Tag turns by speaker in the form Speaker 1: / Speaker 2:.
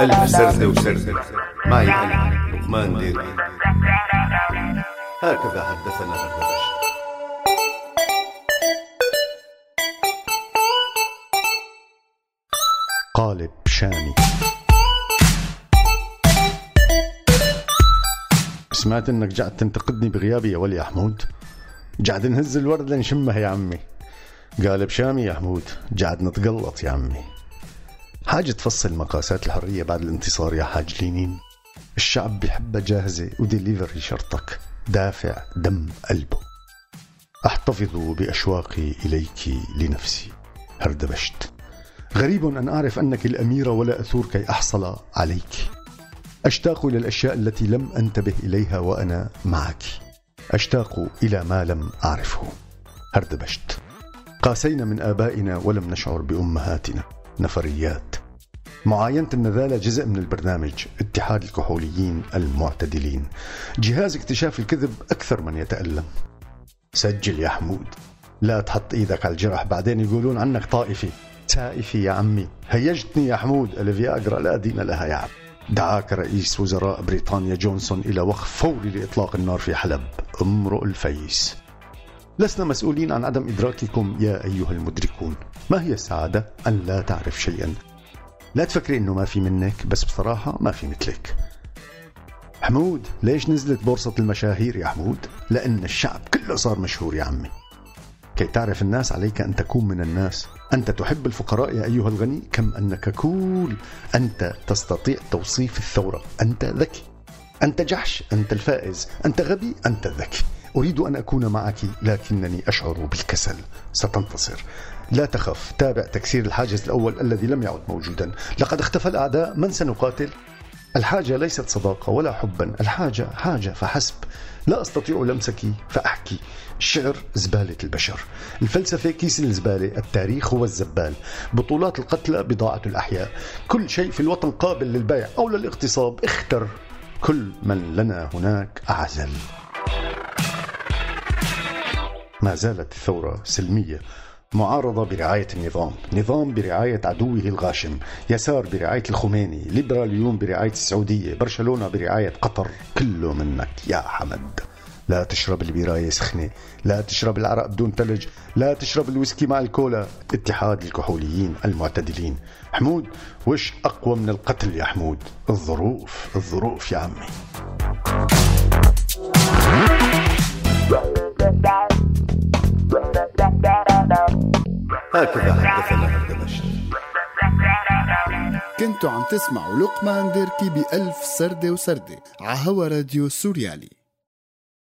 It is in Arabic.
Speaker 1: ألف سردة وسردة معي أنا لقمان ديري هكذا حدثنا هردبش
Speaker 2: قالب شامي سمعت إنك جعت تنتقدني بغيابي يا ولي حمود؟ جعد نهز الورد لنشمها يا عمي. قالب شامي يا حمود جعد نتقلط يا عمي. حاجة تفصل مقاسات الحرية بعد الانتصار يا حاج لينين؟ الشعب بيحبها جاهزة وديليفري شرطك دافع دم قلبه. أحتفظ بأشواقي إليك لنفسي. هردبشت غريب أن أعرف أنك الأميرة ولا أثور كي أحصل عليك. أشتاق إلى الأشياء التي لم أنتبه إليها وأنا معك. أشتاق إلى ما لم أعرفه. هردبشت قاسينا من آبائنا ولم نشعر بأمهاتنا. نفريات. معاينة النذالة جزء من البرنامج اتحاد الكحوليين المعتدلين. جهاز اكتشاف الكذب أكثر من يتألم. سجل يا حمود. لا تحط إيدك على الجرح بعدين يقولون عنك طائفي. سائفي يا عمي. هيجتني يا حمود. الفياجرا لا دين لها يا عم. دعاك رئيس وزراء بريطانيا جونسون إلى وقف فوري لإطلاق النار في حلب. امرؤ الفيس. لسنا مسؤولين عن عدم إدراككم يا أيها المدركون. ما هي السعادة أن لا تعرف شيئا؟ لا تفكري أنه ما في منك بس بصراحة ما في مثلك. حمود ليش نزلت بورصة المشاهير يا حمود؟ لأن الشعب كله صار مشهور يا عمي. كي تعرف الناس عليك أن تكون من الناس. أنت تحب الفقراء يا أيها الغني كم أنك كول. أنت تستطيع توصيف الثورة. أنت ذكي. أنت جحش. أنت الفائز. أنت غبي. أنت الذكي أريد أن أكون معك لكنني أشعر بالكسل. ستنتصر. لا تخف. تابع تكسير الحاجز الأول الذي لم يعد موجودا. لقد اختفى الأعداء. من سنقاتل؟ الحاجة ليست صداقة ولا حبا. الحاجة حاجة فحسب. لا أستطيع لمسك فأحكي. الشعر زبالة البشر. الفلسفة كيس الزبالة التاريخ هو الزبال. بطولات القتلى بضاعة الأحياء. كل شيء في الوطن قابل للبيع أو للاغتصاب. اختر كل من لنا هناك أعزل. ما زالت الثورة سلمية. معارضة برعاية النظام. نظام برعاية عدوه الغاشم يسار برعاية الخميني. ليبراليون برعاية السعودية. برشلونة برعاية قطر. كله منك يا حمد. لا تشرب البراية سخنة لا تشرب العرق بدون ثلج لا تشرب الويسكي مع الكولا. اتحاد الكحوليين المعتدلين. حمود وش أقوى من القتل يا حمود؟ الظروف. الظروف يا عمي.
Speaker 1: هكذا حدثنا هردبشت
Speaker 3: كنتوا عم تسمعوا لقمان ديركي بألف سردة وسردة عهوا راديو سوريالي.